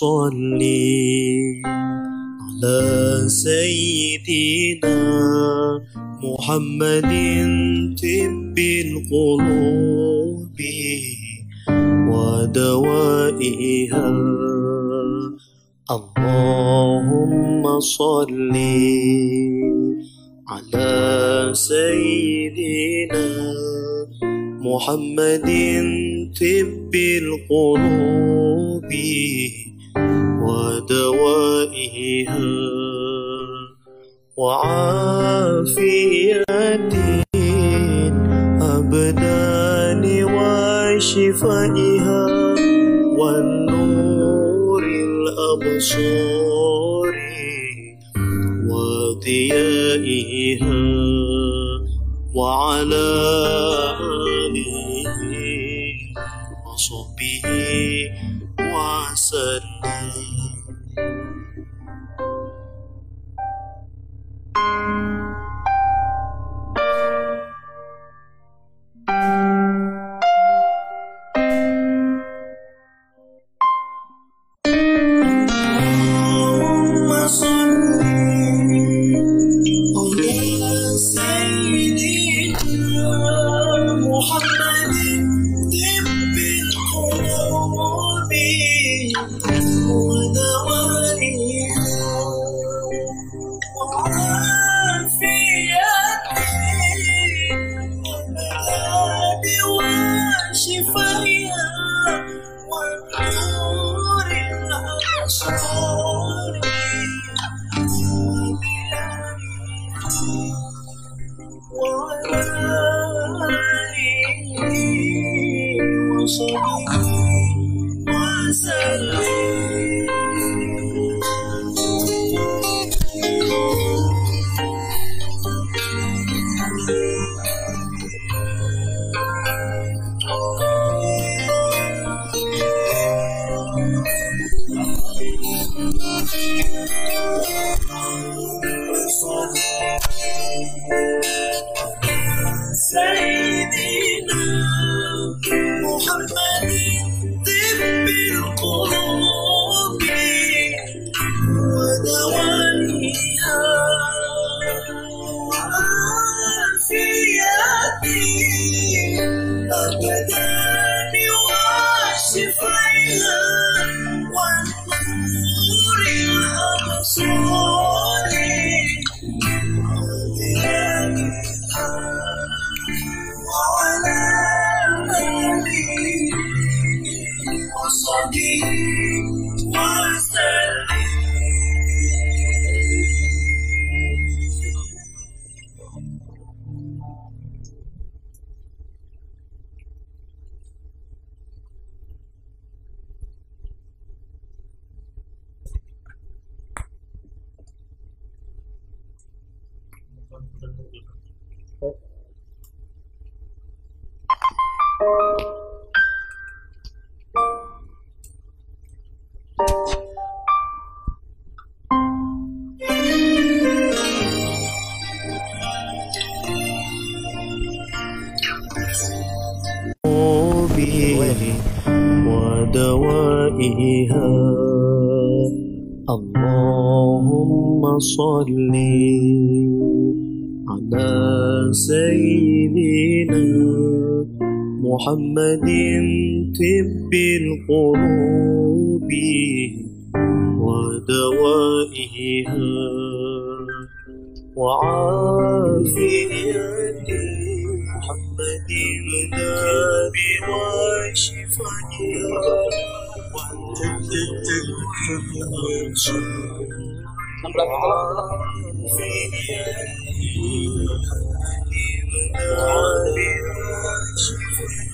صل على سيدنا محمد طب القلوب ودوائها. اللهم صل على سيدنا محمد طب القلوب ودوائها وعافية الأبدان وشفائها والنور الأبصار وضيائها وعلى آله وصحبه وسلم. thank you Okay. محمد طب القلوب ودوائها وعافية. محمد النبي وشفائها سيدنا محمد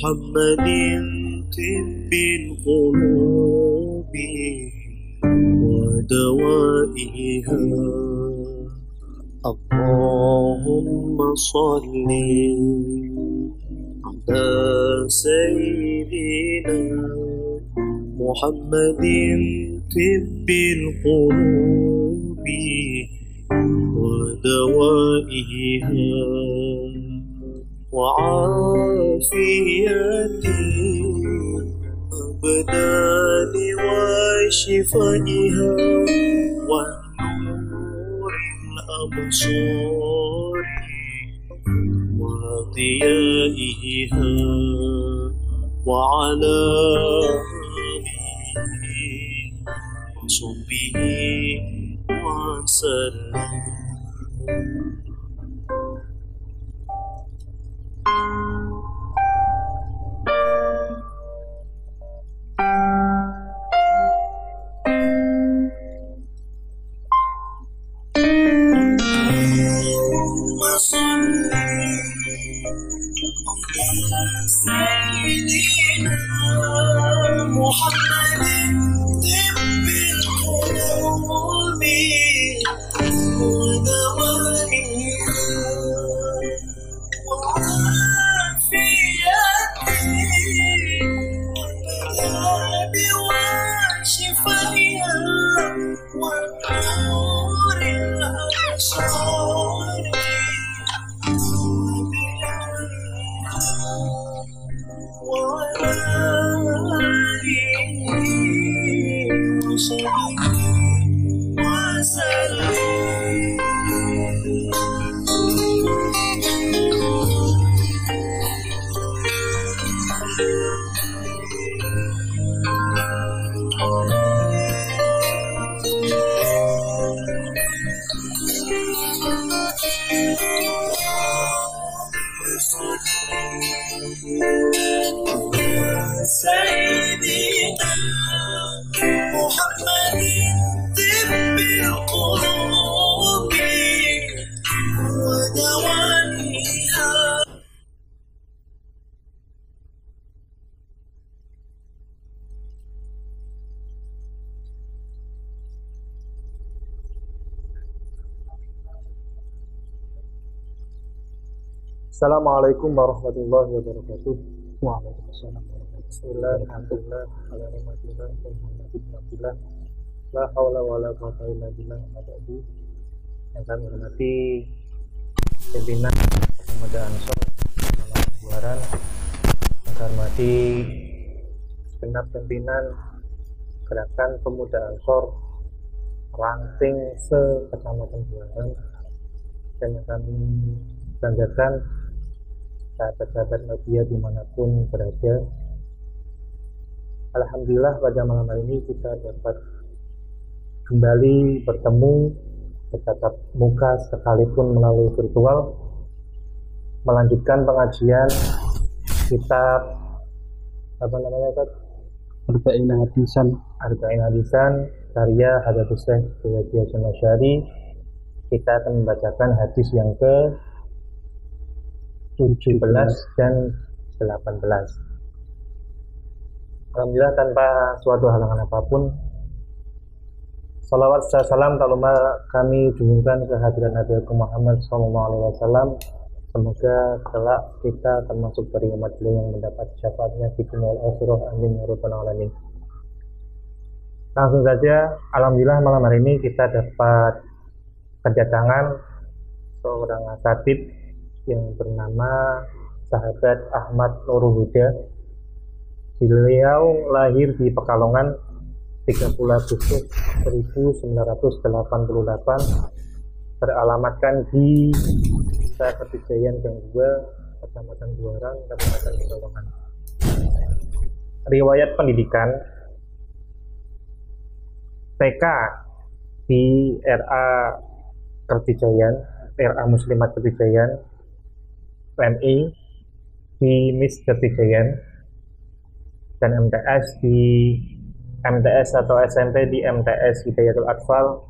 محمد طب القلوب ودوائها. اللهم صل على سيدنا محمد طب القلوب ودوائها. وعافيتي. أبداني وشفائها ونور الأبصار وضيائها وعلى آله وصحبه وسلم. Assalamualaikum warahmatullahi wabarakatuh. Waalaikumsalam ni'matillah, alhamdulillah, la hawla wa la quwata illa billah. Yang kami hormati pimpinan Pemuda Ansor, Buaran, yang kami hormati segenap pimpinan Gerakan Pemuda Ansor Ranting se-Kecamatan Buaran dan yang kami banggakan sahabat-sahabat media di mana pun berada. Alhamdulillah pada malam hari ini kita dapat kembali bertemu bertatap muka sekalipun melalui virtual melanjutkan pengajian kitab apa namanya Ustaz? Arba'ina hadisan. Arba'in Hadisan karya Hadratus Syekh Asy'ari kita akan membacakan hadis yang ke 17 dan 18 Alhamdulillah tanpa suatu halangan apa pun Salawat serta salam taluma kami dungingkan kehadiran Nabi Muhammad SAW Semoga kelak kita termasuk dari umat beliau yang mendapat syafaatnya di dunia akhirah amin ya rabbal alamin. Langsung saja, Alhamdulillah malam hari ini kita dapat kedatangan seorang asatid yang bernama sahabat Ahmad Nurul Huda. Beliau lahir di Pekalongan 30 Agustus 1988 beralamatkan di Desa Ketijayan Gang 2 Kecamatan Buaran Kabupaten Pekalongan. Riwayat pendidikan TK di RA Kertijayan, RA Muslimat Kertijayan, PMI di MIS Kertijayan, dan MTS di MTS atau SMP di MTS Hidayatul Atfal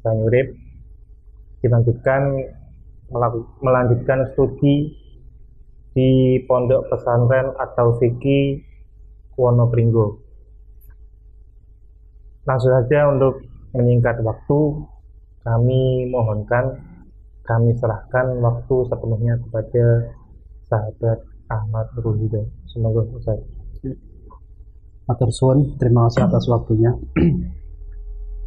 Banyurip dilanjutkan melanjutkan studi di Pondok Pesantren atau Fikih Wonopringgo. Langsung saja untuk menyingkat waktu, kami mohonkan, kami serahkan waktu sepenuhnya kepada sahabat Ahmad Nurul Huda. Semoga Ustaz. Matur suwun, terima kasih atas waktunya.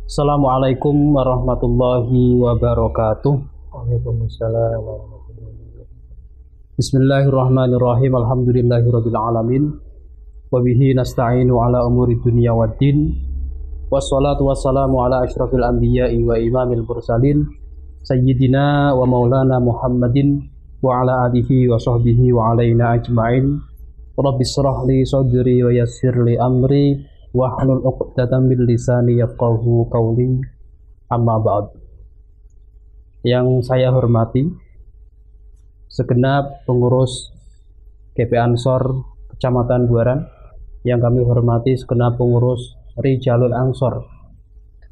Assalamualaikum warahmatullahi wabarakatuh. Waalaikumsalam warahmatullahi wabarakatuh. Bismillahirrahmanirrahim. Alhamdulillahirabbil alamin. Wa bihi nasta'inu ala umuri dunya waddin. Wassalatu wassalamu ala asyrafil anbiya'i wa imamil mursalin sayyidina wa maulana Muhammadin wa ala alihi wa sahbihi wa alaina ajma'in. Rabbi israh li sadri wa yassir li amri wa hlul 'uqdatam min lisani yafqahu qawli. Amma ba'd. Yang saya hormati segenap pengurus GP Ansor Kecamatan Buaran yang kami hormati segenap pengurus Rijalul Ansor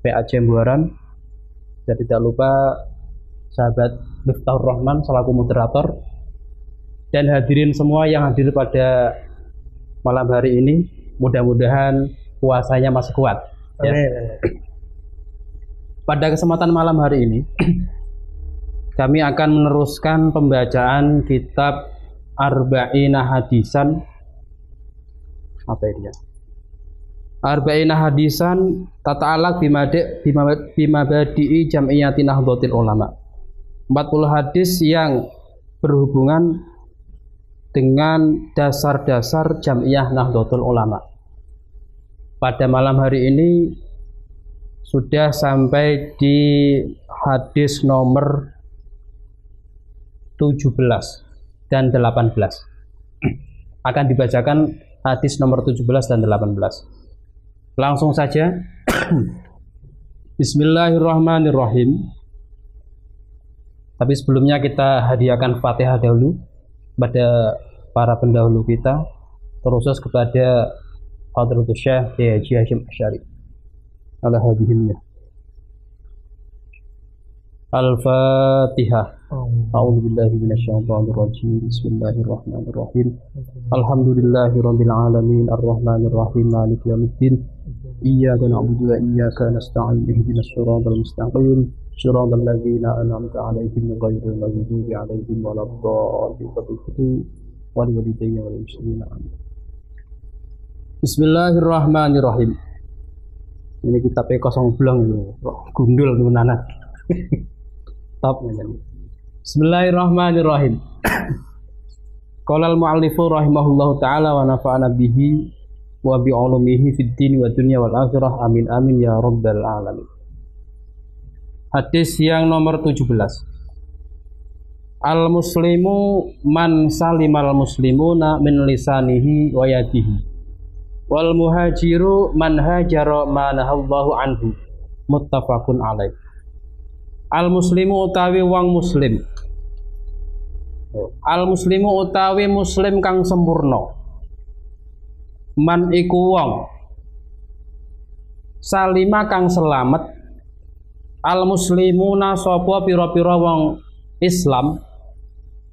PAC Buaran dan tidak lupa sahabat Miftahur Rahman selaku moderator dan hadirin semua yang hadir pada malam hari ini mudah-mudahan puasanya masih kuat ya. Pada kesempatan malam hari ini, kami akan meneruskan pembacaan kitab Arba'ina Hadisan. Apa ini ya? Arba'ina Hadisan tata'alaq bimadi bima- bimabadi'i jam'iyati nahdlatul ulama. 40 hadis yang berhubungan dengan dasar-dasar jam'iyah Nahdlatul Ulama. Pada malam hari ini sudah sampai di hadis nomor 17 dan 18 akan dibacakan hadis nomor 17 dan 18 langsung saja. Bismillahirrahmanirrahim tapi sebelumnya kita hadiahkan Fatihah dahulu pada para pendahulu kita terkhusus kepada Hadratus Syekh Kiai Haji Hashim Asy'ari. Ala hadihilnya Al-Fatihah. Alhamdulillahi rabbil alamin. Arrahmanir rahim maliki yaumiddin. Iyyaka na'budu wa iyyaka nasta'in. Ihdinas siratal mustaqim. siratal ladzina an'amta 'alaihim ghairil maghdubi 'alaihim waladdallin wal walidayni wal muslimin amin Bismillahirrahmanirrahim ini kitabnya kosong belang ini. Gundul nunana top Bismillahirrahmanirrahim. Qala al-mu'allifu rahimahullahu taala wa nafa'ana bihi wa bi fid din wa dunya wal akhirah. Amin amin ya rabbal alamin Hadis yang nomor 17 Al muslimu man salimal muslimuna min lisanihi wa yadihi. Wal muhajiru man hajara ma nahallahu anhu. Muttafaqun alaih. Al muslimu utawi wong muslim. Al muslimu utawi muslim kang sempurna. Man iku wong. Salima kang selamat al muslimuna sapa pira-pira wong Islam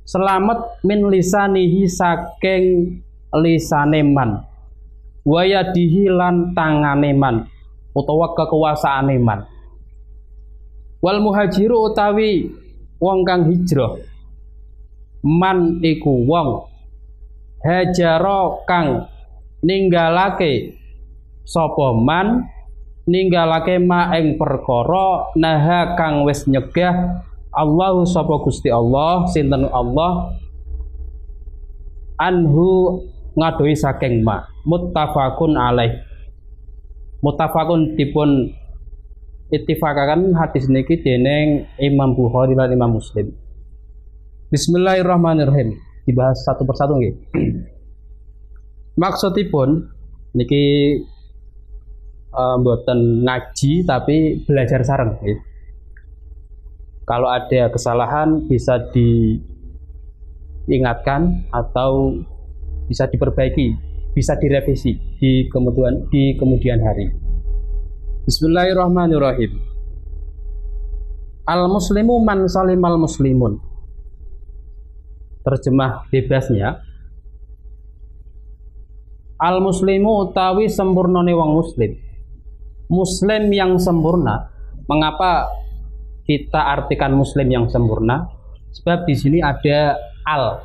selamat min lisanihi saking lisane man. Wayadihi lan tangane man utawa kekuasaane man. Wal muhajiru utawi wong kang hijrah. Man iku wong hajaro kang ninggalake sapa man ninggalake ma ing perkara naha kang wis nyegah Allahu sapa Gusti Allah sinten Allah? Anhu ngadoi saking ma muttafaqun alaih. Muttafaqun dipun ittifaqaken hadis niki dening Imam Bukhari lan Imam Muslim. Bismillahirrahmanirrahim. Dibahas satu persatu nggih. Maksudipun niki uh, mboten ngaji tapi belajar sareng nggih kalau ada kesalahan bisa diingatkan atau bisa diperbaiki, bisa direvisi di kemudian di kemudian hari. Bismillahirrahmanirrahim. Al muslimu man salimal muslimun. Terjemah bebasnya Al muslimu utawi sempurnane wong muslim. Muslim yang sempurna. Mengapa kita artikan muslim yang sempurna? Sebab di sini ada al.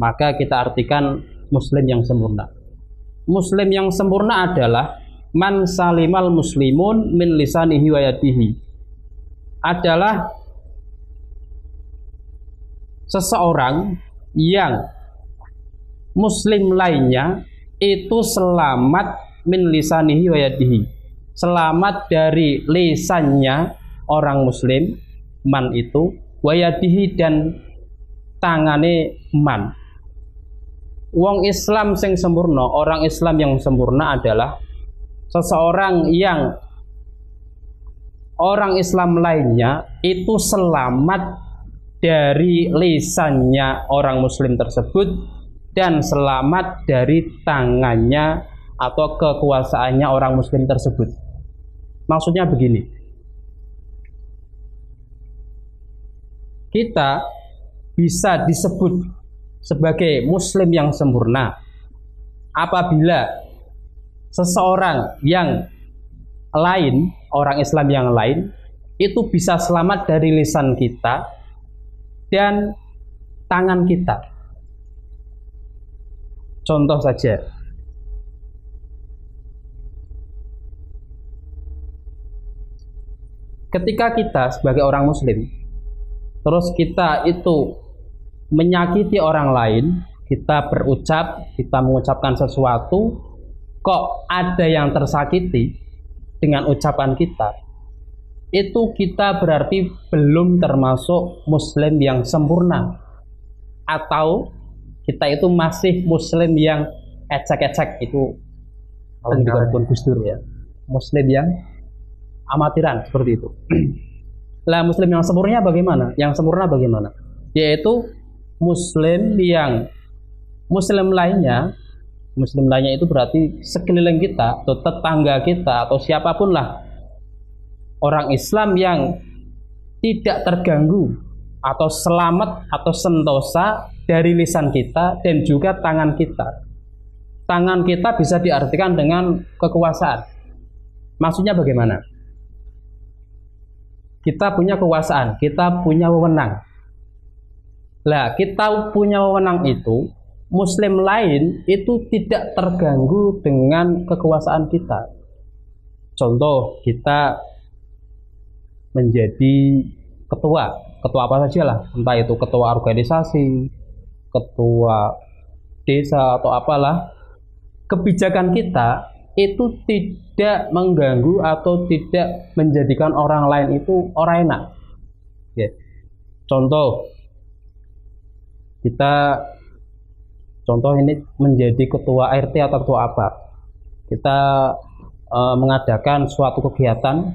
Maka kita artikan muslim yang sempurna. Muslim yang sempurna adalah man salimal muslimun min lisanihi wa yadihi. Adalah seseorang yang muslim lainnya itu selamat min lisanihi wa yadihi selamat dari lisannya orang muslim man itu wayadihi dan tangane man. Wong Islam sing sempurna orang Islam yang sempurna adalah seseorang yang orang Islam lainnya itu selamat dari lisannya orang muslim tersebut dan selamat dari tangannya atau kekuasaannya orang muslim tersebut maksudnya begini kita bisa disebut sebagai muslim yang sempurna apabila seseorang yang lain, orang Islam yang lain itu bisa selamat dari lisan kita dan tangan kita. Contoh saja, ketika kita sebagai orang muslim terus kita itu menyakiti orang lain, kita berucap, kita mengucapkan sesuatu, kok ada yang tersakiti dengan ucapan kita, itu kita berarti belum termasuk muslim yang sempurna. Atau kita itu masih muslim yang ecek-ecek itu Gus Dur ya. Muslim yang amatiran seperti itu Lah muslim yang sempurna bagaimana? Yang sempurna bagaimana? Yaitu muslim yang muslim lainnya muslim lainnya itu berarti sekeliling kita atau tetangga kita atau siapa pun lah orang Islam yang tidak terganggu atau selamat atau sentosa dari lisan kita dan juga tangan kita. Tangan kita bisa diartikan dengan kekuasaan. Maksudnya bagaimana? Kita punya kekuasaan, kita punya wewenang. Lah, kita punya wewenang itu, muslim lain itu tidak terganggu dengan kekuasaan kita. Contoh, kita menjadi ketua, ketua apa saja lah, entah itu ketua organisasi, ketua desa atau apalah, kebijakan kita itu tidak mengganggu atau tidak menjadikan orang lain itu orang enak. Ya. Contoh, kita contoh ini menjadi ketua RT atau ketua apa, kita e, mengadakan suatu kegiatan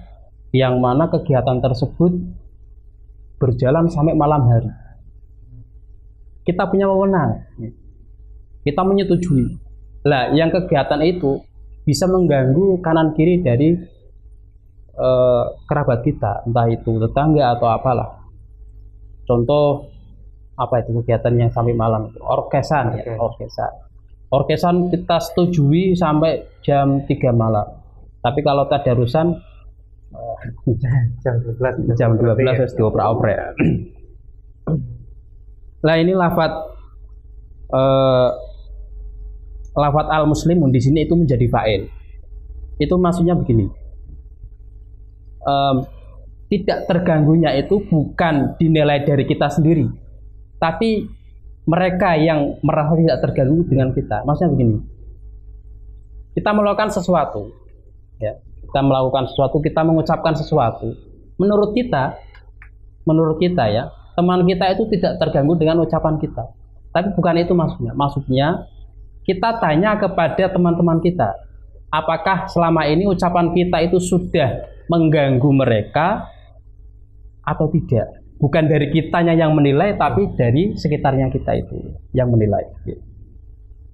yang mana kegiatan tersebut berjalan sampai malam hari. Kita punya wewenang, kita menyetujui Lah, yang kegiatan itu bisa mengganggu kanan kiri dari eh, kerabat kita, entah itu tetangga atau apalah. Contoh apa itu kegiatan yang sampai malam itu orkesan ya, orkesan. Orkesan kita setujui sampai jam 3 malam. Tapi kalau tadarusan jam 12 jam 12 harus dioprek-oprek. Lah ini lafat eh, lafat al muslimun di sini itu menjadi fa'il. Itu maksudnya begini. Em, tidak terganggunya itu bukan dinilai dari kita sendiri, tapi mereka yang merasa tidak terganggu dengan kita. Maksudnya begini. Kita melakukan sesuatu, ya. Kita melakukan sesuatu, kita mengucapkan sesuatu. Menurut kita, menurut kita ya, teman kita itu tidak terganggu dengan ucapan kita. Tapi bukan itu maksudnya. Maksudnya kita tanya kepada teman-teman kita, apakah selama ini ucapan kita itu sudah mengganggu mereka atau tidak? Bukan dari kitanya yang menilai, tapi dari sekitarnya kita itu yang menilai.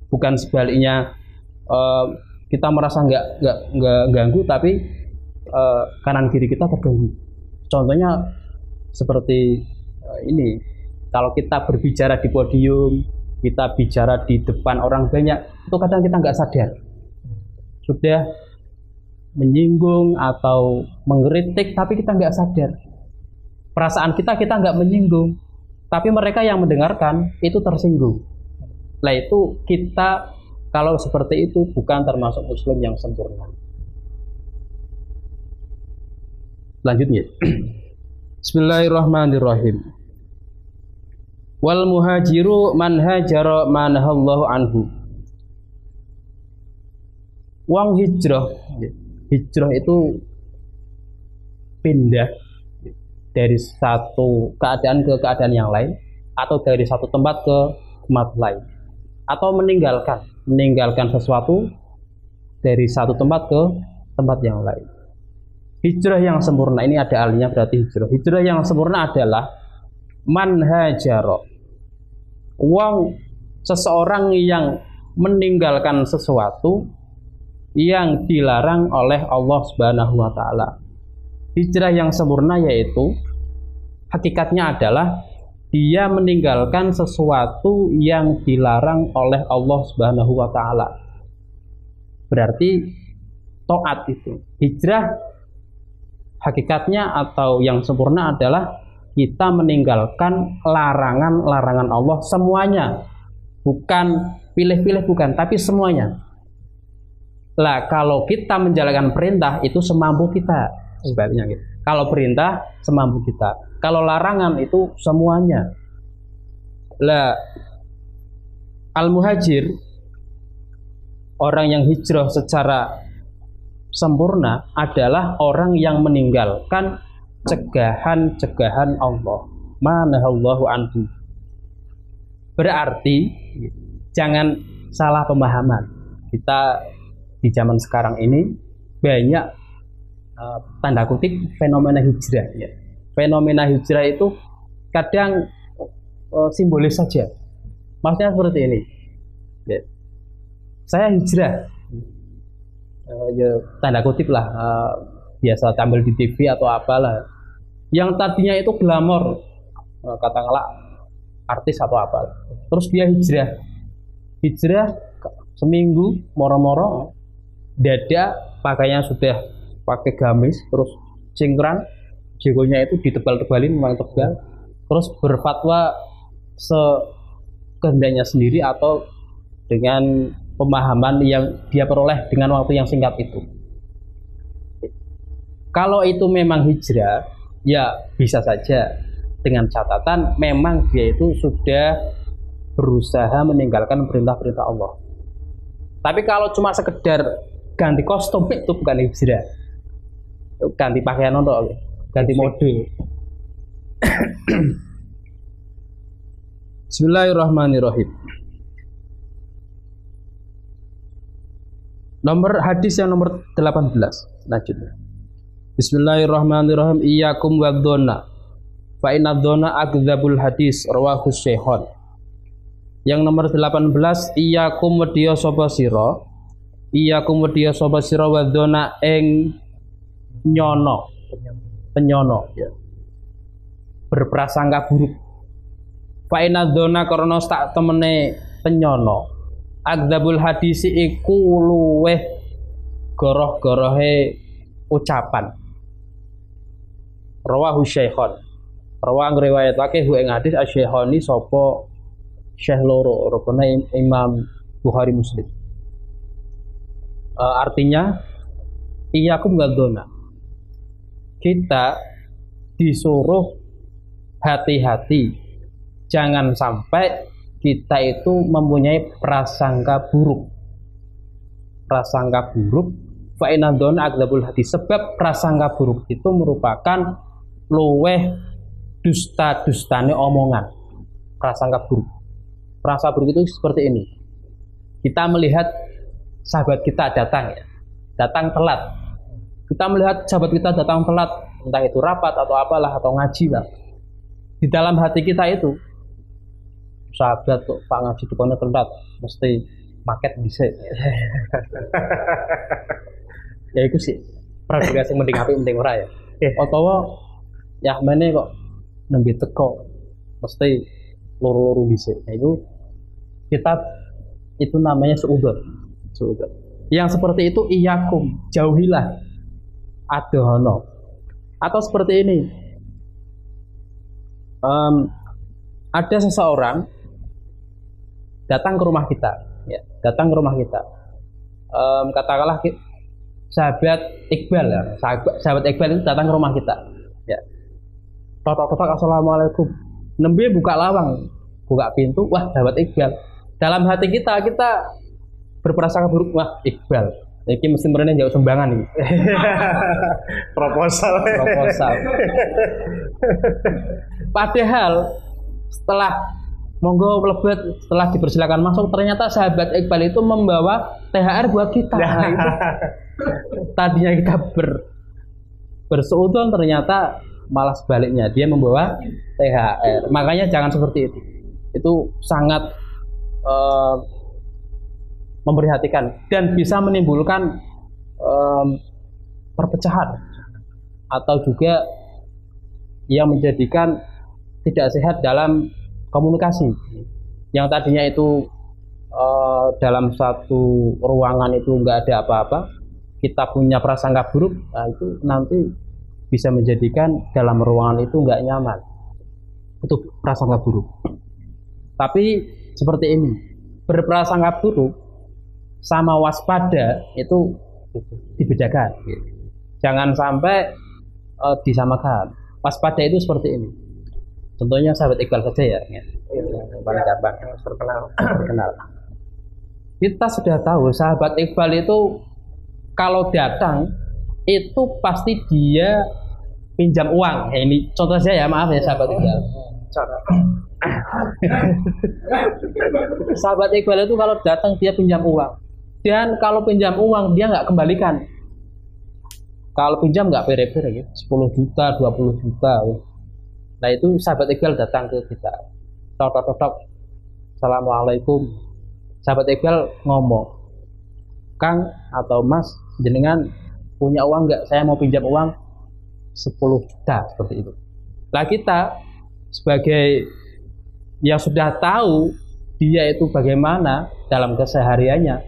Bukan sebaliknya eh, kita merasa nggak nggak nggak ganggu, tapi eh, kanan kiri kita terganggu. Contohnya seperti eh, ini, kalau kita berbicara di podium, kita bicara di depan orang banyak, itu kadang kita nggak sadar. Sudah menyinggung atau mengkritik, tapi kita nggak sadar. Perasaan kita kita nggak menyinggung, tapi mereka yang mendengarkan itu tersinggung. Nah itu kita kalau seperti itu bukan termasuk muslim yang sempurna. Lanjutnya. Bismillahirrahmanirrahim. Wal muhajiru man hajara manahallahu anhu. Wong hijrah. Hijrah itu pindah dari satu keadaan ke keadaan yang lain atau dari satu tempat ke tempat lain atau meninggalkan meninggalkan sesuatu dari satu tempat ke tempat yang lain. Hijrah yang sempurna ini ada alinya berarti hijrah. Hijrah yang sempurna adalah manhajaro. Wong seseorang yang meninggalkan sesuatu yang dilarang oleh Allah Subhanahu wa taala. Hijrah yang sempurna yaitu hakikatnya adalah dia meninggalkan sesuatu yang dilarang oleh Allah Subhanahu wa taala. Berarti taat itu. Hijrah hakikatnya atau yang sempurna adalah kita meninggalkan larangan-larangan Allah semuanya. Bukan pilih-pilih bukan, tapi semuanya. Lah kalau kita menjalankan perintah itu semampu kita sebaliknya gitu. Kalau perintah semampu kita. Kalau larangan itu semuanya. Lah al-muhajir orang yang hijrah secara sempurna adalah orang yang meninggalkan cegahan-cegahan Allah. Manahallahu anhu. Berarti jangan salah pemahaman. Kita di zaman sekarang ini banyak uh, tanda kutip fenomena hijrah ya. Fenomena hijrah itu kadang uh, simbolis saja. Maksudnya seperti ini. Ya. Saya hijrah. Uh, ya, tanda kutip lah biasa tampil di TV atau apalah. Yang tadinya itu glamor uh, katakanlah artis atau apa. Terus dia hijrah. Hijrah seminggu moro-moro dada pakainya sudah pakai gamis terus cingkrang jegonya itu ditebal-tebalin memang tebal terus berfatwa sekehendaknya sendiri atau dengan pemahaman yang dia peroleh dengan waktu yang singkat itu kalau itu memang hijrah ya bisa saja. Dengan catatan memang dia itu sudah berusaha meninggalkan perintah-perintah Allah. Tapi kalau cuma sekedar ganti kostum itu bukan hijrah. Ganti pakaian untuk ganti mode Bismillahirrahmanirrahim. Nomor hadis yang nomor 18 Lanjutnya Bismillahirrahmanirrahim Iyakum wadhona Fa inna akdzabul hadis Rawahus syekhon Yang nomor 18 iyakum wedya sapa sira. Iyakum wedya sapa sira wadona ing nyono, penyono ya. Berprasangka buruk. Fa inna karena tak temene penyono. Agdabul hadisi iku luweh goroh-gorohe ucapan. Rawahu Syaikhon. Rawa ngriwayatake hu ing hadis asy-Syaikhoni sapa Syekh loro Im- Imam Bukhari Muslim. Eh, artinya iyakum gadzona. Kita disuruh hati-hati jangan sampai kita itu mempunyai prasangka buruk. Prasangka buruk fa inadona agdabul hati sebab prasangka buruk itu merupakan luweh dusta-dustane omongan. Prasangka buruk. Prasangka buruk itu seperti ini. Kita melihat sahabat kita datang ya. Datang telat. Kita melihat sahabat kita datang telat, entah itu rapat atau apalah atau ngaji lah. Di dalam hati kita itu sahabat tuh Pak ngaji depannya telat, mesti paket bisa. ya itu sih. Praduga sing mending apik mending ora ya. Utawa ya mene kok nembe teko mesti loro-loro bisa. Nah, itu kita itu namanya seudon. Seudon. Yang seperti itu iyakum, jauhilah adohono. Atau seperti ini. Em, ada seseorang datang ke rumah kita, ya, datang ke rumah kita. Em, katakanlah sahabat Iqbal ya, sahabat, sahabat Iqbal itu datang ke rumah kita, ya. Totok-totok assalamualaikum. Nembe buka lawang, buka pintu, wah sahabat Iqbal. Dalam hati kita kita berprasangka buruk, wah Iqbal. Iki mesti merene jauh sumbangan nih. proposal proposal. Padahal setelah monggo lebet setelah dipersilakan masuk ternyata sahabat Iqbal itu membawa THR buat kita. Nah, itu tadinya kita ber berseudon ternyata malah sebaliknya dia membawa THR. Makanya jangan seperti itu. Itu sangat eh, memprihatinkan dan bisa menimbulkan em, perpecahan atau juga yang menjadikan tidak sehat dalam komunikasi yang tadinya itu eh, dalam satu ruangan itu nggak ada apa-apa kita punya prasangka buruk nah itu nanti bisa menjadikan dalam ruangan itu nggak nyaman. Itu prasangka buruk. Tapi seperti ini berprasangka buruk sama waspada itu dibedakan. Jangan sampai eh, disamakan. Waspada itu seperti ini. Contohnya sahabat Iqbal saja ya. Ya. paling gampang. Terkenal. Terkenal. Kita sudah tahu sahabat Iqbal itu kalau datang itu pasti dia pinjam uang. Ya, ini contoh saya ya maaf ya sahabat Iqbal. Sahabat Iqbal itu kalau datang dia pinjam uang. Dan kalau pinjam uang dia nggak kembalikan. Kalau pinjam nggak pere-pere ya 10 juta 20 juta ya. nah itu sahabat Iqbal datang ke kita. Tok tok tok tok. Assalamualaikum. Sahabat Iqbal ngomong Kang atau Mas jenengan punya uang nggak? Saya mau pinjam uang 10 juta seperti itu. Lah kita sebagai yang sudah tahu dia itu bagaimana dalam kesehariannya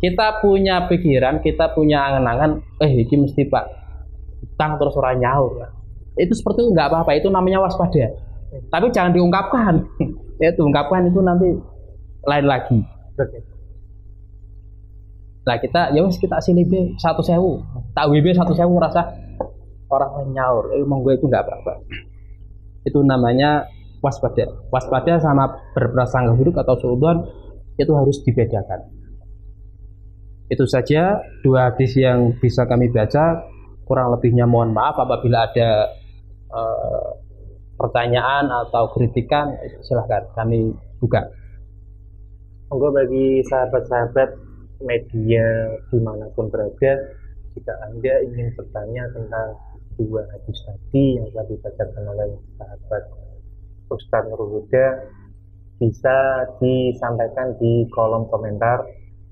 kita punya pikiran kita punya angan-angan eh ini mesti pak utang terus orang nyaur. Itu seperti itu nggak apa-apa. Itu namanya waspada. Tapi jangan diungkapkan. Ya diungkapkan itu nanti lain lagi nah kita ya wes kita sini be satu sewu. Tak WB satu sewu rasa orang nyaur. Eh monggo itu nggak apa-apa. Itu namanya waspada. Waspada sama berprasangka buruk atau suudon itu harus dibedakan. Itu saja dua hadis yang bisa kami baca. Kurang lebihnya mohon maaf apabila ada eh, pertanyaan atau kritikan. Silahkan kami buka. Monggo bagi sahabat-sahabat media di mana pun berada, jika Anda ingin bertanya tentang dua hadis tadi yang telah dibacakan oleh sahabat Ustaz Huda, bisa disampaikan di kolom komentar.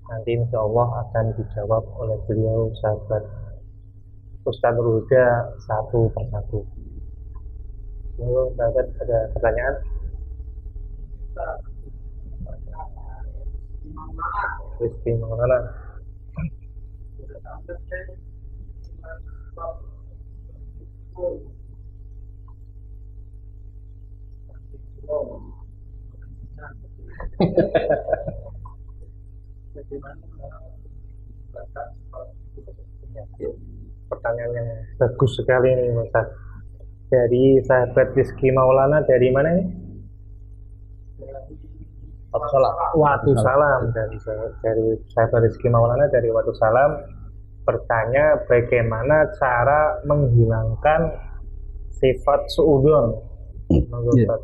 Nanti insya Allah akan dijawab oleh beliau sahabat Ustadz Ruda satu persatu. Halo sahabat ada pertanyaan Maulana pertanyaan yang bagus sekali nih Mas dari sahabat Rizky Maulana dari mana ini? Watu salam. Watu Salam dari dari sahabat Rizky Maulana dari Watu Salam bertanya bagaimana cara menghilangkan sifat suudon dijawab.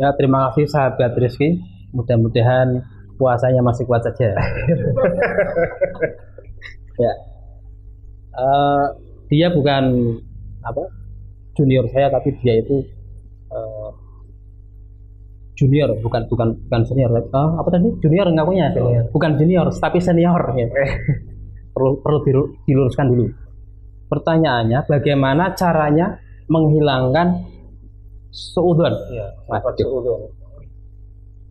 Ya, terima kasih sahabat Rizky. Mudah-mudahan puasanya masih kuat saja. ya. Eh, dia bukan apa junior saya, tapi dia itu junior, bukan bukan bukan senior. Eh, apa tadi? Junior ngakunya? Senior. Bukan junior, tapi senior. Ya. perlu perlu dilu- diluruskan dulu. Pertanyaannya, bagaimana caranya menghilangkan seudon? Iya, sifat suudon.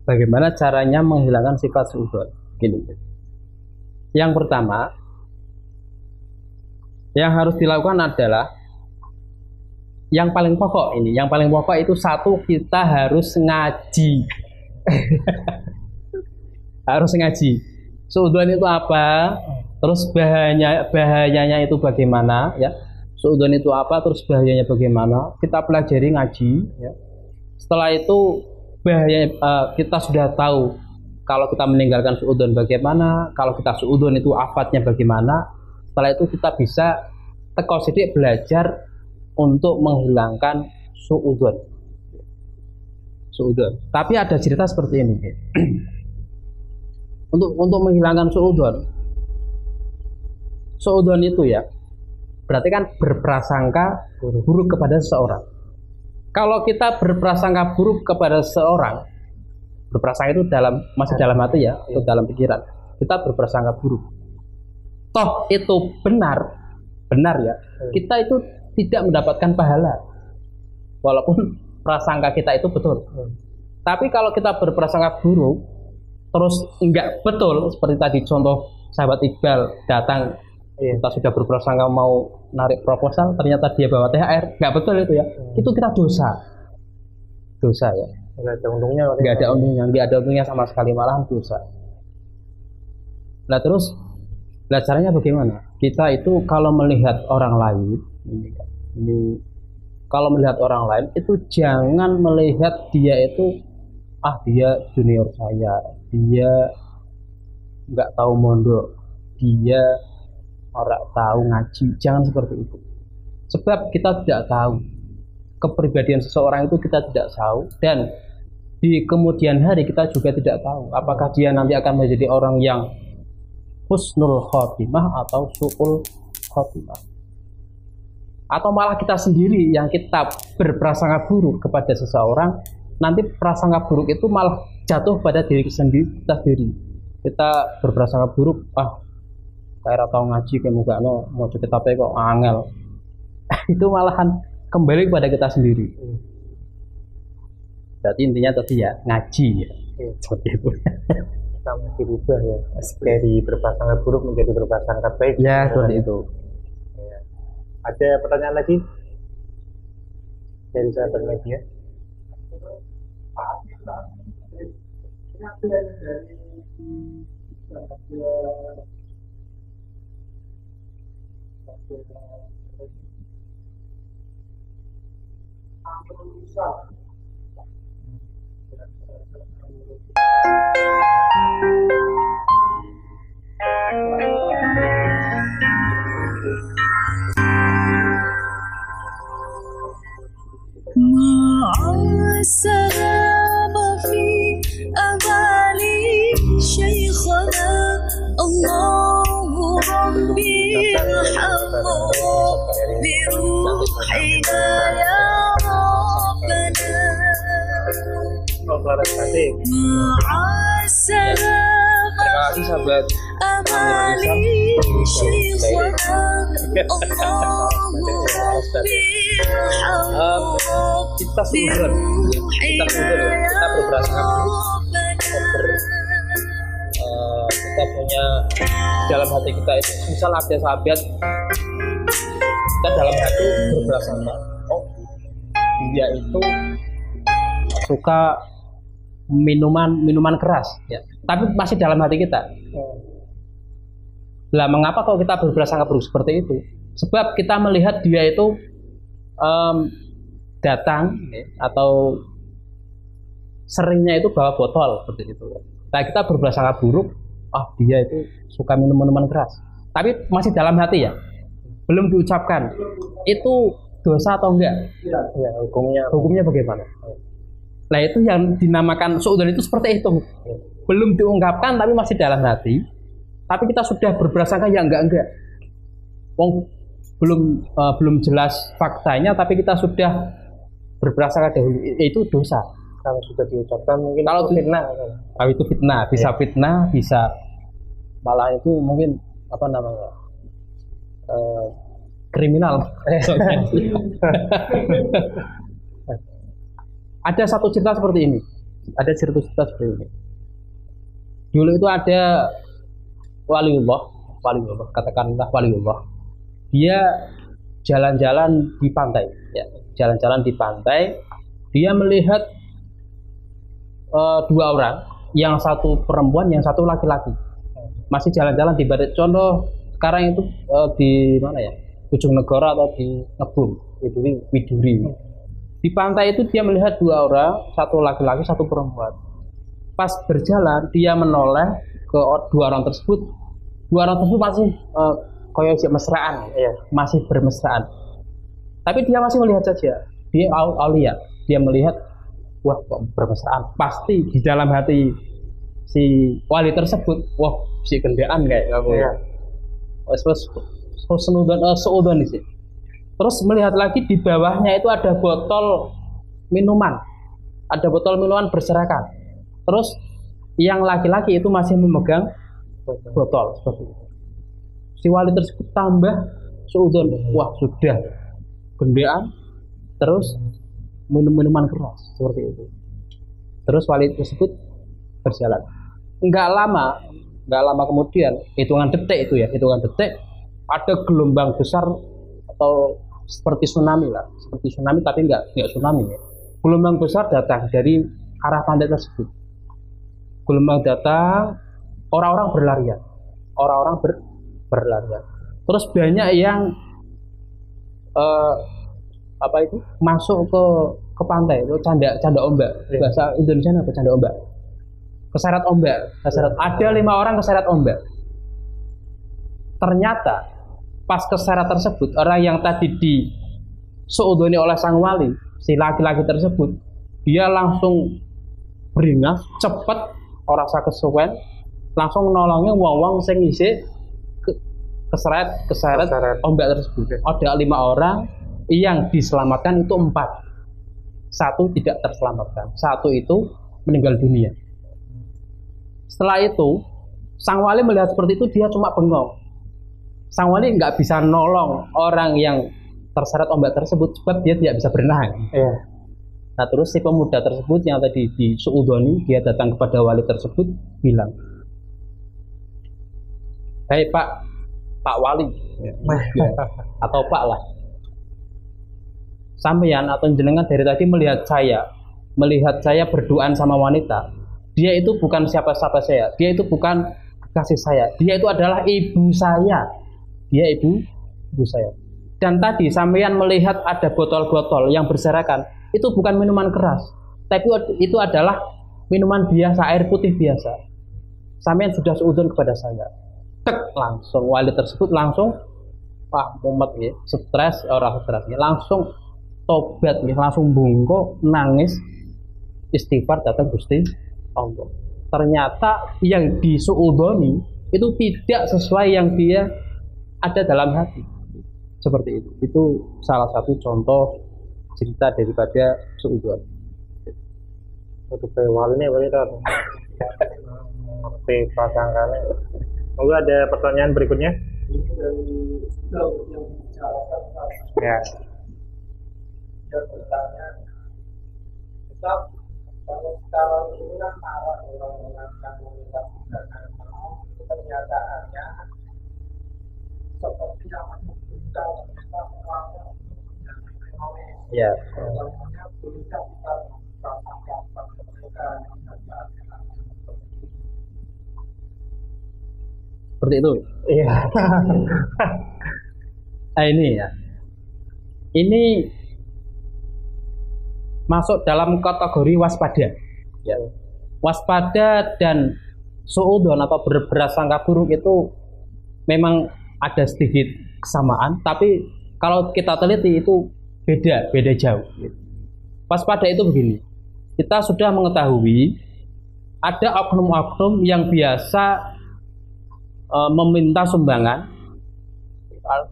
Bagaimana caranya menghilangkan sifat suudon? Gini. Yang pertama, yang harus dilakukan adalah yang paling pokok ini. Yang paling pokok itu satu kita harus ngaji. harus ngaji. Suudon itu apa? Terus bahayanya bahayanya itu bagaimana? Ya. Suudon itu apa? Terus bahayanya bagaimana? Kita pelajari ngaji. Ya. Setelah itu bahaya eh, kita sudah tahu kalau kita meninggalkan suudon bagaimana, kalau kita suudon itu afatnya bagaimana. Setelah itu kita bisa teko sidik belajar untuk menghilangkan suudon. Suudon. Tapi ada cerita seperti ini. untuk untuk menghilangkan suudon. Suudon itu ya berarti kan berprasangka buruk kepada seseorang. Kalau kita berprasangka buruk kepada seseorang, berprasangka itu dalam masih dalam hati ya, atau dalam pikiran. Kita berprasangka buruk. Toh itu benar, benar ya. Kita itu tidak mendapatkan pahala. Walaupun prasangka kita itu betul. Tapi kalau kita berprasangka buruk, terus enggak betul seperti tadi contoh sahabat Iqbal datang Iya. kita sudah berprasangka mau narik proposal ternyata dia bawa THR nggak betul itu ya itu kita dosa dosa ya Nggak ada untungnya. nggak ada untungnya nggak ada untungnya sama sekali malahan dosa nah terus nah caranya bagaimana kita itu kalau melihat orang lain ini, kalau melihat orang lain itu jangan melihat dia itu ah dia junior saya dia nggak tahu mondok dia orang tahu ngaji. Jangan seperti itu. Sebab kita tidak tahu kepribadian seseorang itu kita tidak tahu dan di kemudian hari kita juga tidak tahu apakah dia nanti akan menjadi orang yang husnul khotimah atau su'ul khotimah atau malah kita sendiri yang kita berprasangka buruk kepada seseorang nanti prasangka buruk itu malah jatuh pada diri sendiri kita sendiri kita berprasangka buruk ah saya tahu ngaji kayak muka no mau kita apa kok angel itu malahan kembali kepada kita sendiri jadi intinya tadi ya ngaji ya Iya. seperti itu Kita mesti berubah ya. Dari berprasangka buruk menjadi berprasangka baik. ya seperti itu. Ada pertanyaan lagi? Dari sahabat media? مع السلامة في أمالي شيخنا. الله ربي ارحمه بروحنا يا ربنا. مع السلامة. أمالي شيخنا الله ربي Um, kita sudut kita sudut kita berprasangka buruk Eh, kita punya dalam hati kita itu misal ada sahabat kita dalam hati berprasangka oh dia itu suka minuman minuman keras ya tapi masih dalam hati kita lah mengapa kalau kita berprasangka buruk seperti itu? Sebab kita melihat dia itu em, datang ya, atau seringnya itu bawa botol seperti itu. Nah kita berprasangka buruk ah dia itu suka minum minuman keras. Tapi masih dalam hati ya? Belum diucapkan. Itu dosa atau enggak? Ya hukumnya. Hukumnya bagaimana? Nah itu yang dinamakan suudon itu seperti itu. Belum diungkapkan tapi masih dalam hati tapi kita sudah berprasangka ya enggak enggak. Wong belum eh, belum jelas faktanya tapi kita sudah berprasangka dahulu. Itu dosa. Kalau sudah diucapkan mungkin Kalau itu fitnah kalau itu fitnah bisa fitnah bisa malah itu mungkin apa namanya eh, kriminal. Ada satu cerita seperti ini. Ada cerita cerita seperti ini. Dulu itu ada waliullah waliullah katakanlah waliullah. Dia jalan-jalan di pantai ya. Jalan-jalan di pantai dia melihat eh, dua orang yang satu perempuan yang satu laki-laki. Masih jalan-jalan di Barat Contoh sekarang itu eh, di mana ya? Ujung negara atau di Ngebum Widuri Widuri. Di pantai itu dia melihat dua orang satu laki-laki satu perempuan. Pas berjalan dia menoleh ke dua orang tersebut. Dua orang tersebut masih kayak si mesraan. Ya masih bermesraan. Tapi dia masih melihat saja. Dia au- aulia dia melihat wah kok bermesraan? Pasti di dalam hati si wali tersebut wah si kendaan kayak aku Iya. wes eh, seudon sini. Terus melihat lagi di bawahnya itu ada botol minuman. Ada botol minuman berserakan. Terus yang laki-laki itu masih memegang botol. seperti itu. Si wali tersebut tambah seudon wah sudah. Gendean terus minum minuman keras seperti itu. Terus wali tersebut berjalan. Nggak lama nggak lama kemudian hitungan detik itu ya hitungan detik ada gelombang besar atau seperti tsunami lah. Seperti tsunami tapi nggak nggak tsunami ya. Gelombang besar datang dari arah pantai tersebut gelombang datang orang-orang berlarian. Orang-orang ber, berlarian. Terus banyak yang eh, apa itu? Masuk ke ke pantai itu canda canda ombak. Iya. bahasa Indonesia apa canda ombak? Keseret ombak. Keseret ada lima orang keseret ombak. Ternyata pas keseret tersebut orang yang tadi di seudoni oleh sang wali si laki-laki tersebut dia langsung beringas cepet orang sa kesuwen langsung nolongnya wong-wong sing isih ke- keseret keseret Keseret. ombak tersebut. Ada lima orang yang diselamatkan itu empat. Satu tidak terselamatkan. Satu itu meninggal dunia. Setelah itu sang wali melihat seperti itu dia cuma bengong. Sang wali nggak bisa nolong orang yang terseret ombak tersebut sebab dia tidak bisa berenang. Iya. Nah terus si pemuda tersebut yang tadi di Suudoni dia datang kepada wali tersebut bilang, Hei Pak, Pak Wali, Ya, atau Pak lah, sampeyan atau jenengan dari tadi melihat saya, melihat saya berduaan sama wanita, dia itu bukan siapa-siapa saya, dia itu bukan kasih saya, dia itu adalah ibu saya, dia ibu ibu saya. Dan tadi sampeyan melihat ada botol-botol yang berserakan, itu bukan minuman keras, tapi itu adalah minuman biasa, air putih biasa. Sampeyan sudah seudun kepada saya. Tek langsung wali tersebut langsung wah mumet ya, stres orang stres ya, langsung tobat ya, langsung bungkuk nangis istighfar datang Gusti Allah. Ternyata yang disuudoni itu tidak sesuai yang dia ada dalam hati. Seperti itu. Itu salah satu contoh cerita daripada bewal ini berarti kan. Ngerti prasangkane. Monggo ada pertanyaan berikutnya? Ya. kalau ini yang itu orangnya untuk menjadi teroris Ya. Contohnya bisa kita merasakan pada mereka yang kenyataannya Seperti itu. Iya. Nah, ini ya. Ini masuk dalam kategori waspada. Ya. Waspada dan suudon atau ber- berasangka buruk itu memang ada sedikit kesamaan, tapi kalau kita teliti itu beda, beda jauh. Waspada itu begini. Kita sudah mengetahui ada oknum-oknum yang biasa eh, meminta sumbangan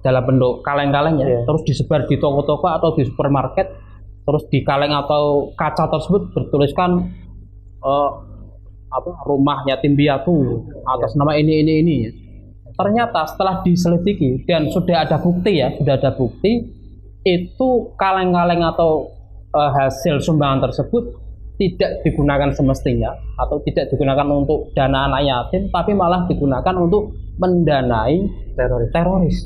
dalam bentuk kaleng-kaleng ya, Iya. terus disebar di toko-toko atau di supermarket, terus di kaleng atau kaca tersebut bertuliskan eh, apa rumah yatim piatu atas nama ini ini ini. Ternyata setelah diselidiki dan sudah ada bukti ya, sudah ada bukti itu kaleng-kaleng atau eh, hasil sumbangan tersebut tidak digunakan semestinya atau tidak digunakan untuk dana anak yatim tapi malah digunakan untuk mendanai Teroris. teroris.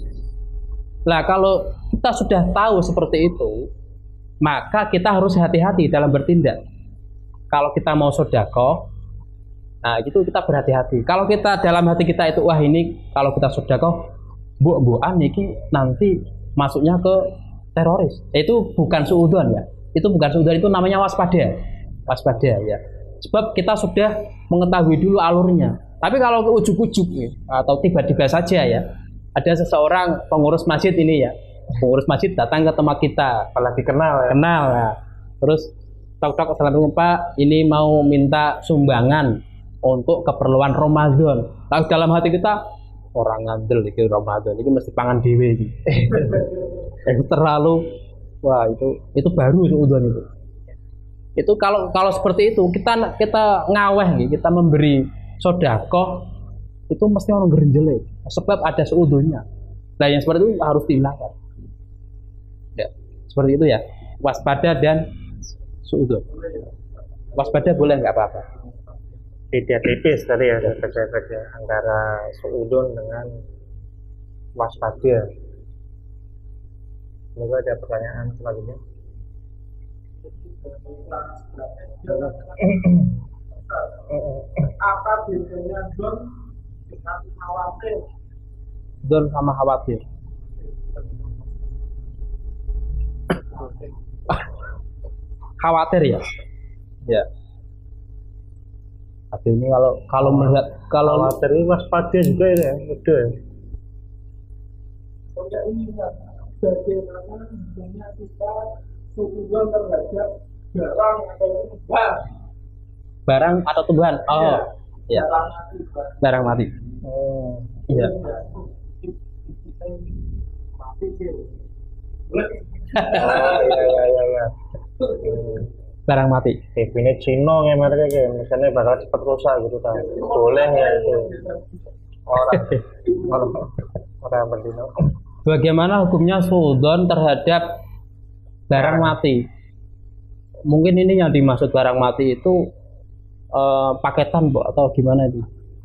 Nah, kalau kita sudah tahu seperti itu, maka kita harus hati-hati dalam bertindak. Kalau kita mau sodako, nah itu kita berhati-hati. Kalau kita dalam hati kita itu, wah ini kalau kita sodako, bu buan ini nanti masuknya ke teroris. Itu bukan suudon ya. Itu bukan suudon, itu namanya waspada. Waspada ya. Sebab kita sudah mengetahui dulu alurnya. Tapi kalau ke ujuk-ujuk nih, atau tiba-tiba saja ya, ada seseorang pengurus masjid ini ya, pengurus masjid datang ke tempat kita, Apalagi kenal ya. kenal ya. Terus tok tok assalamualaikum Pak, ini mau minta sumbangan untuk keperluan Ramadan. Tapi dalam hati kita orang ngandel iki Ramadan, ini mesti pangan itu terlalu wah itu itu baru suudon itu. Itu kalau kalau seperti itu kita kita ngaweh kita memberi sodako itu mesti orang gerenjele sebab ada seudunnya. Nah yang seperti itu harus dihilangkan. Ya, seperti itu ya. Waspada dan suudon. Waspada boleh nggak apa-apa. Beda tipis tadi ya beda-beda antara suudon dengan waspada. Semoga ada pertanyaan selanjutnya. apa bedanya don dengan khawatir Don sama khawatir. Khawatir ya. Ya. Tapi ini kalau kalau melihat kalau Khawatir ini waspada juga ya, udah ya. Bagaimana misalnya kita suudon terhadap barang atau tumbuhan barang atau tumbuhan. Oh, ya. barang akibat Barang mati. Hmm. Iya. kita ini mati sih Oh iya iya iya. iya. Barang mati. Definisi Cino kayak mereka kayak misalnya bakal cepat rusak gitu kan. Boleh ya itu. Orang orang orang berdino. Bagaimana hukumnya suudon terhadap barang mati? Mungkin ini yang dimaksud barang mati itu eh, paketan, Bu, atau gimana itu?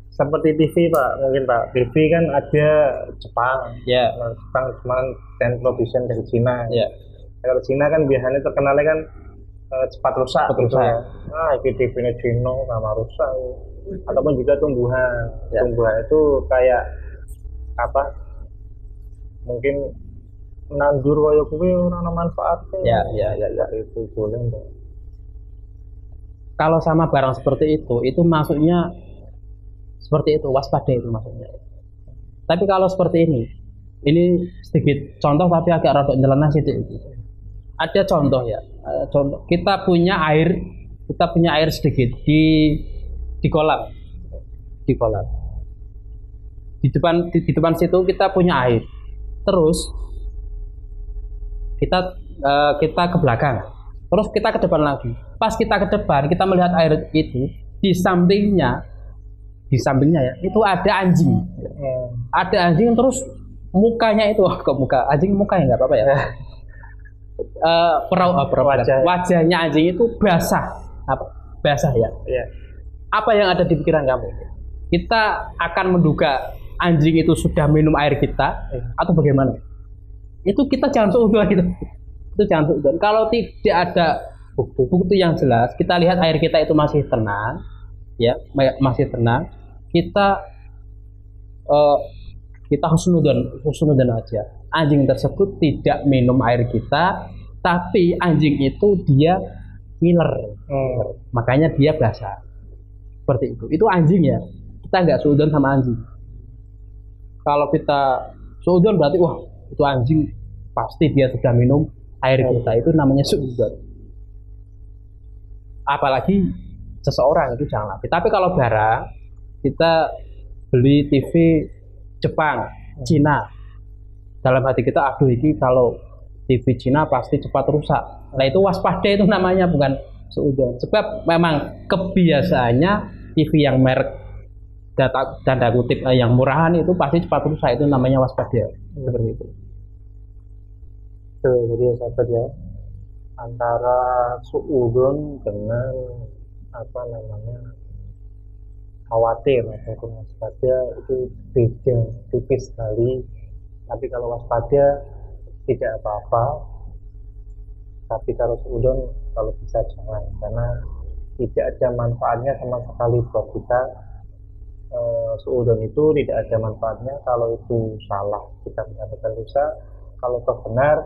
Seperti TV Pak, mungkin Pak. TV kan ada Jepang. Ya, Nah, Jepang cuma dan provision dari Cina. ya. Kalau Cina kan biasanya terkenalnya kan eh, cepat rusak Cepat gitu rusak. ya. Nah, itu TV-nya Cina sama rusak. Ataupun juga tumbuhan. Ya. Tumbuhan itu kayak apa? Mungkin nandur kaya kuwi ora ana manfaatnya. Ya, ya, ya, ya. Itu boleh Mbak. Kalau sama barang seperti itu, itu maksudnya seperti itu, waspada itu maksudnya. Tapi kalau seperti ini, ini sedikit contoh tapi agak rada nyeleneh sedikit. Ada contoh ya, eh, contoh kita punya air, kita punya air sedikit di di kolam, di kolam. Di depan di, di depan situ kita punya air. Terus kita eh, kita ke belakang, terus kita ke depan lagi. Pas kita ke depan kita melihat air itu di sampingnya di sampingnya ya itu ada anjing. Hmm. ada anjing terus mukanya itu kok muka? Anjing muka ya nggak apa-apa ya? Eh, perau eh, perau- Wajah. wajahnya anjing itu basah. Apa? Basah ya? Iya. apa yang ada di pikiran kamu? Kita akan menduga anjing itu sudah minum air kita Iya. atau bagaimana? Itu kita jangan seudon gitu. Itu jangan seudon kalau tidak ada bukti bukti yang jelas kita lihat air kita itu masih tenang ya ma- masih tenang kita eh, kita husnudon husnudon aja. Anjing tersebut tidak minum air kita tapi anjing itu dia ngiler. Hmm. makanya dia basah. Seperti itu. Itu anjing ya. Kita nggak seudon sama anjing kalau kita seudon berarti wah itu anjing. Pasti dia sudah minum air kita. Itu namanya seudon apalagi seseorang itu jangan lagi. Tapi kalau barang kita beli TV Jepang Cina. Dalam hati kita aduh ini kalau TV Cina pasti cepat rusak. Nah itu waspada itu namanya bukan seudon sebab memang kebiasaannya TV yang merek data tanda kutip eh, yang murahan itu pasti cepat rusak. Itu namanya waspada. Seperti itu. Tuh, jadi ya sahabat ya antara suudon dengan apa namanya khawatir ataupun waspada itu beda tipis sekali. Tapi kalau waspada tidak apa-apa. Tapi kalau suudon kalau bisa jangan. Karena tidak ada manfaatnya sama sekali buat kita Eh, suudon itu tidak ada manfaatnya. Kalau itu salah kita mendapatkan dosa kalau toh benar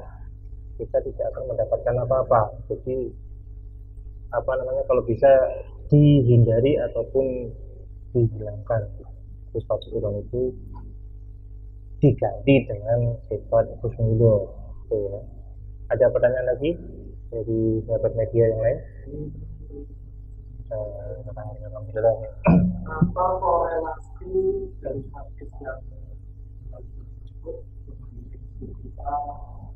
kita tidak akan mendapatkan apa-apa. Jadi apa namanya kalau bisa dihindari ataupun dihilangkan. Kalau suudon itu diganti dengan sifat husnudon Tuh ya. ada pertanyaan lagi dari sahabat media yang lain. Apa korelasi dari hadis yang tersebut kita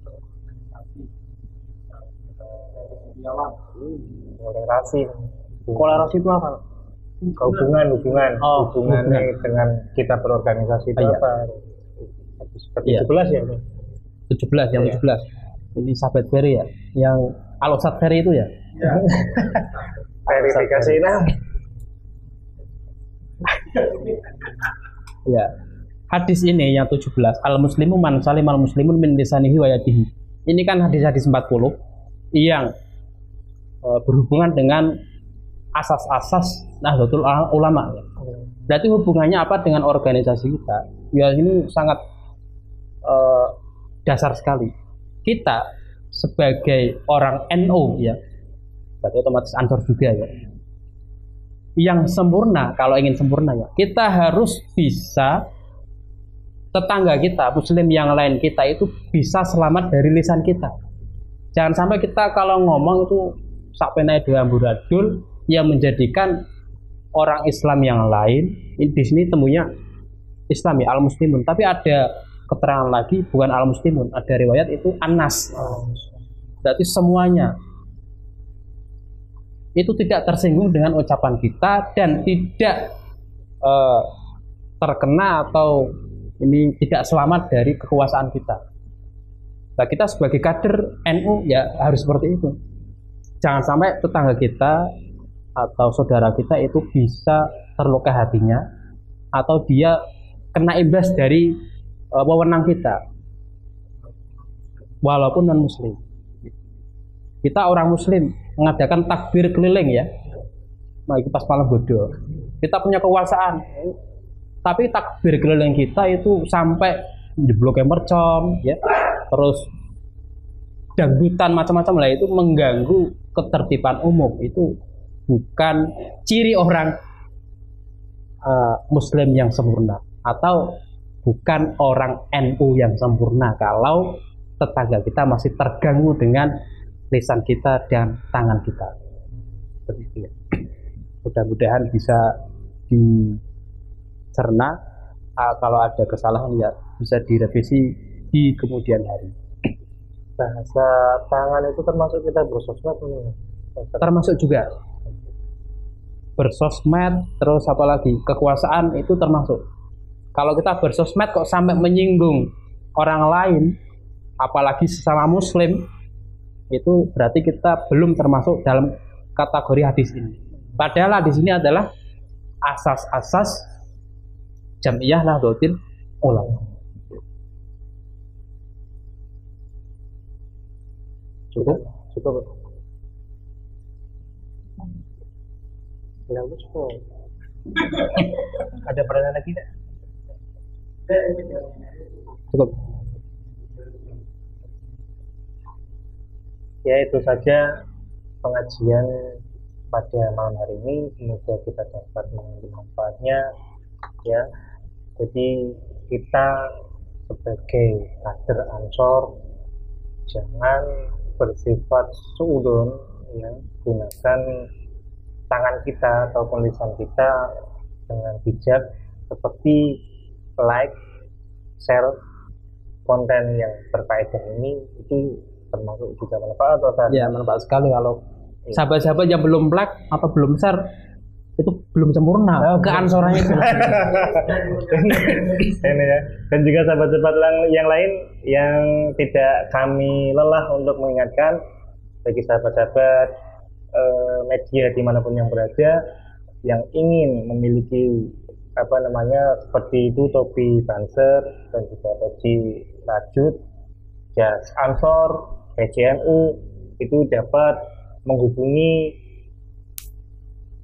berkomunikasi jalan kolerasi kolerasi itu apa? Hubungan hubungan. Oh, hubungannya hubungan. dengan kita berorganisasi itu Oh, iya. apa? Seperti Iya. 17 ya ini 17 yang Iya. 17 ini sahabat Ferry ya? Yang Alosat Ferry itu ya verifikasi ini ya hadis ini yang 17 al muslimu man salim al muslimun min lisanihi wa yadihi ini kan hadis-hadis 40 yang eh, berhubungan dengan asas-asas Nahdlatul Ulama. Berarti hubungannya apa dengan organisasi kita? Ya ini sangat eh, dasar sekali. Kita sebagai orang NU ya, berarti otomatis ansor juga ya. Yang sempurna, kalau ingin sempurna ya, kita harus bisa tetangga kita, muslim yang lain kita itu bisa selamat dari lisan kita. Jangan sampai kita kalau ngomong itu sampai naik dua amburadul yang menjadikan orang Islam yang lain ini di sini temunya Islam ya al muslimun tapi ada keterangan lagi bukan al muslimun ada riwayat itu anas. Berarti semuanya itu tidak tersinggung dengan ucapan kita dan tidak eh, terkena atau ini tidak selamat dari kekuasaan kita. Nah kita sebagai kader NU ya harus seperti itu. Jangan sampai tetangga kita atau saudara kita itu bisa terluka hatinya atau dia kena imbas dari uh, wewenang kita. Walaupun non muslim kita orang muslim mengadakan takbir keliling ya. Nah itu pas malam bodoh. Kita punya kekuasaan. Tapi takbir keliling kita itu sampai jeblok mercon ya. Terus dangdutan macam-macam lah itu mengganggu ketertiban umum. Itu bukan ciri orang uh, muslim yang sempurna atau bukan orang NU yang sempurna. Kalau tetangga kita masih terganggu dengan lisan kita dan tangan kita. Seperti itu. Ya. mudah-mudahan bisa dicerna. Ah, kalau ada kesalahan ya bisa direvisi di kemudian hari. Bahasa tangan itu termasuk kita bersosmed termasuk juga. Bersosmed terus apalagi kekuasaan itu termasuk. Kalau kita bersosmed kok sampai menyinggung orang lain apalagi sesama muslim itu berarti kita belum termasuk dalam kategori hadis ini. Padahal hadis ini adalah asas-asas jamiyah nahdlatul ulama. Cukup? Cukup Bagus kok. Ada pertanyaan lagi tidak? cukup Ya itu saja pengajian pada malam hari ini. Semoga kita dapat mengambil manfaatnya. Ya, jadi kita sebagai kader ansor jangan bersifat suudon ya gunakan tangan kita ataupun lisan kita dengan bijak seperti like share konten yang berfaedah ini itu termasuk juga manfaat atau Ustaz? ya manfaat sekali kalau Iya. sahabat-sahabat yang belum like atau belum share itu belum sempurna Oh, keansorannya itu ini ya dan juga sahabat-sahabat yang lain yang tidak kami lelah untuk mengingatkan bagi sahabat-sahabat eh, media di mana pun yang berada yang ingin memiliki apa namanya seperti itu topi banser dan juga peci rajut jas ansor PCNU itu dapat menghubungi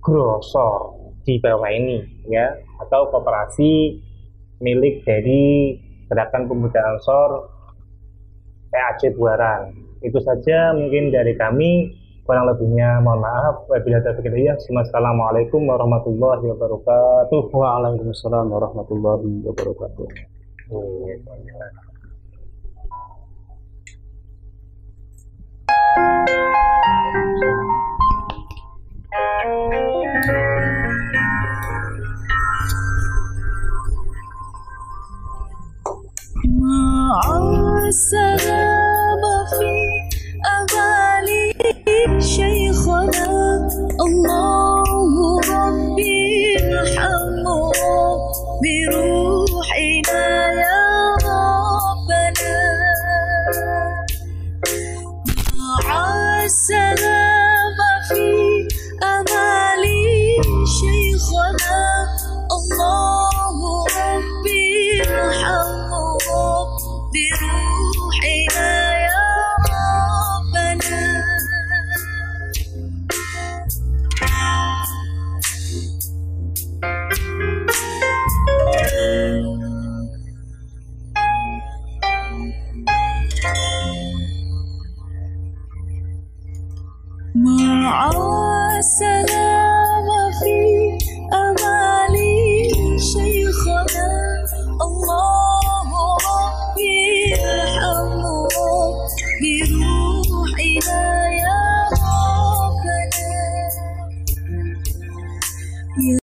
grosor di bawah ini ya atau koperasi milik dari gerakan pemuda Ansor PAC Buaran. Itu saja mungkin dari kami. Kurang lebihnya mohon maaf. Wabillahi taufiq hidayah. Assalamualaikum warahmatullahi wabarakatuh. Waalaikumsalam warahmatullahi wabarakatuh. مع السلام في أغالي شيخنا. الله ربي الحمد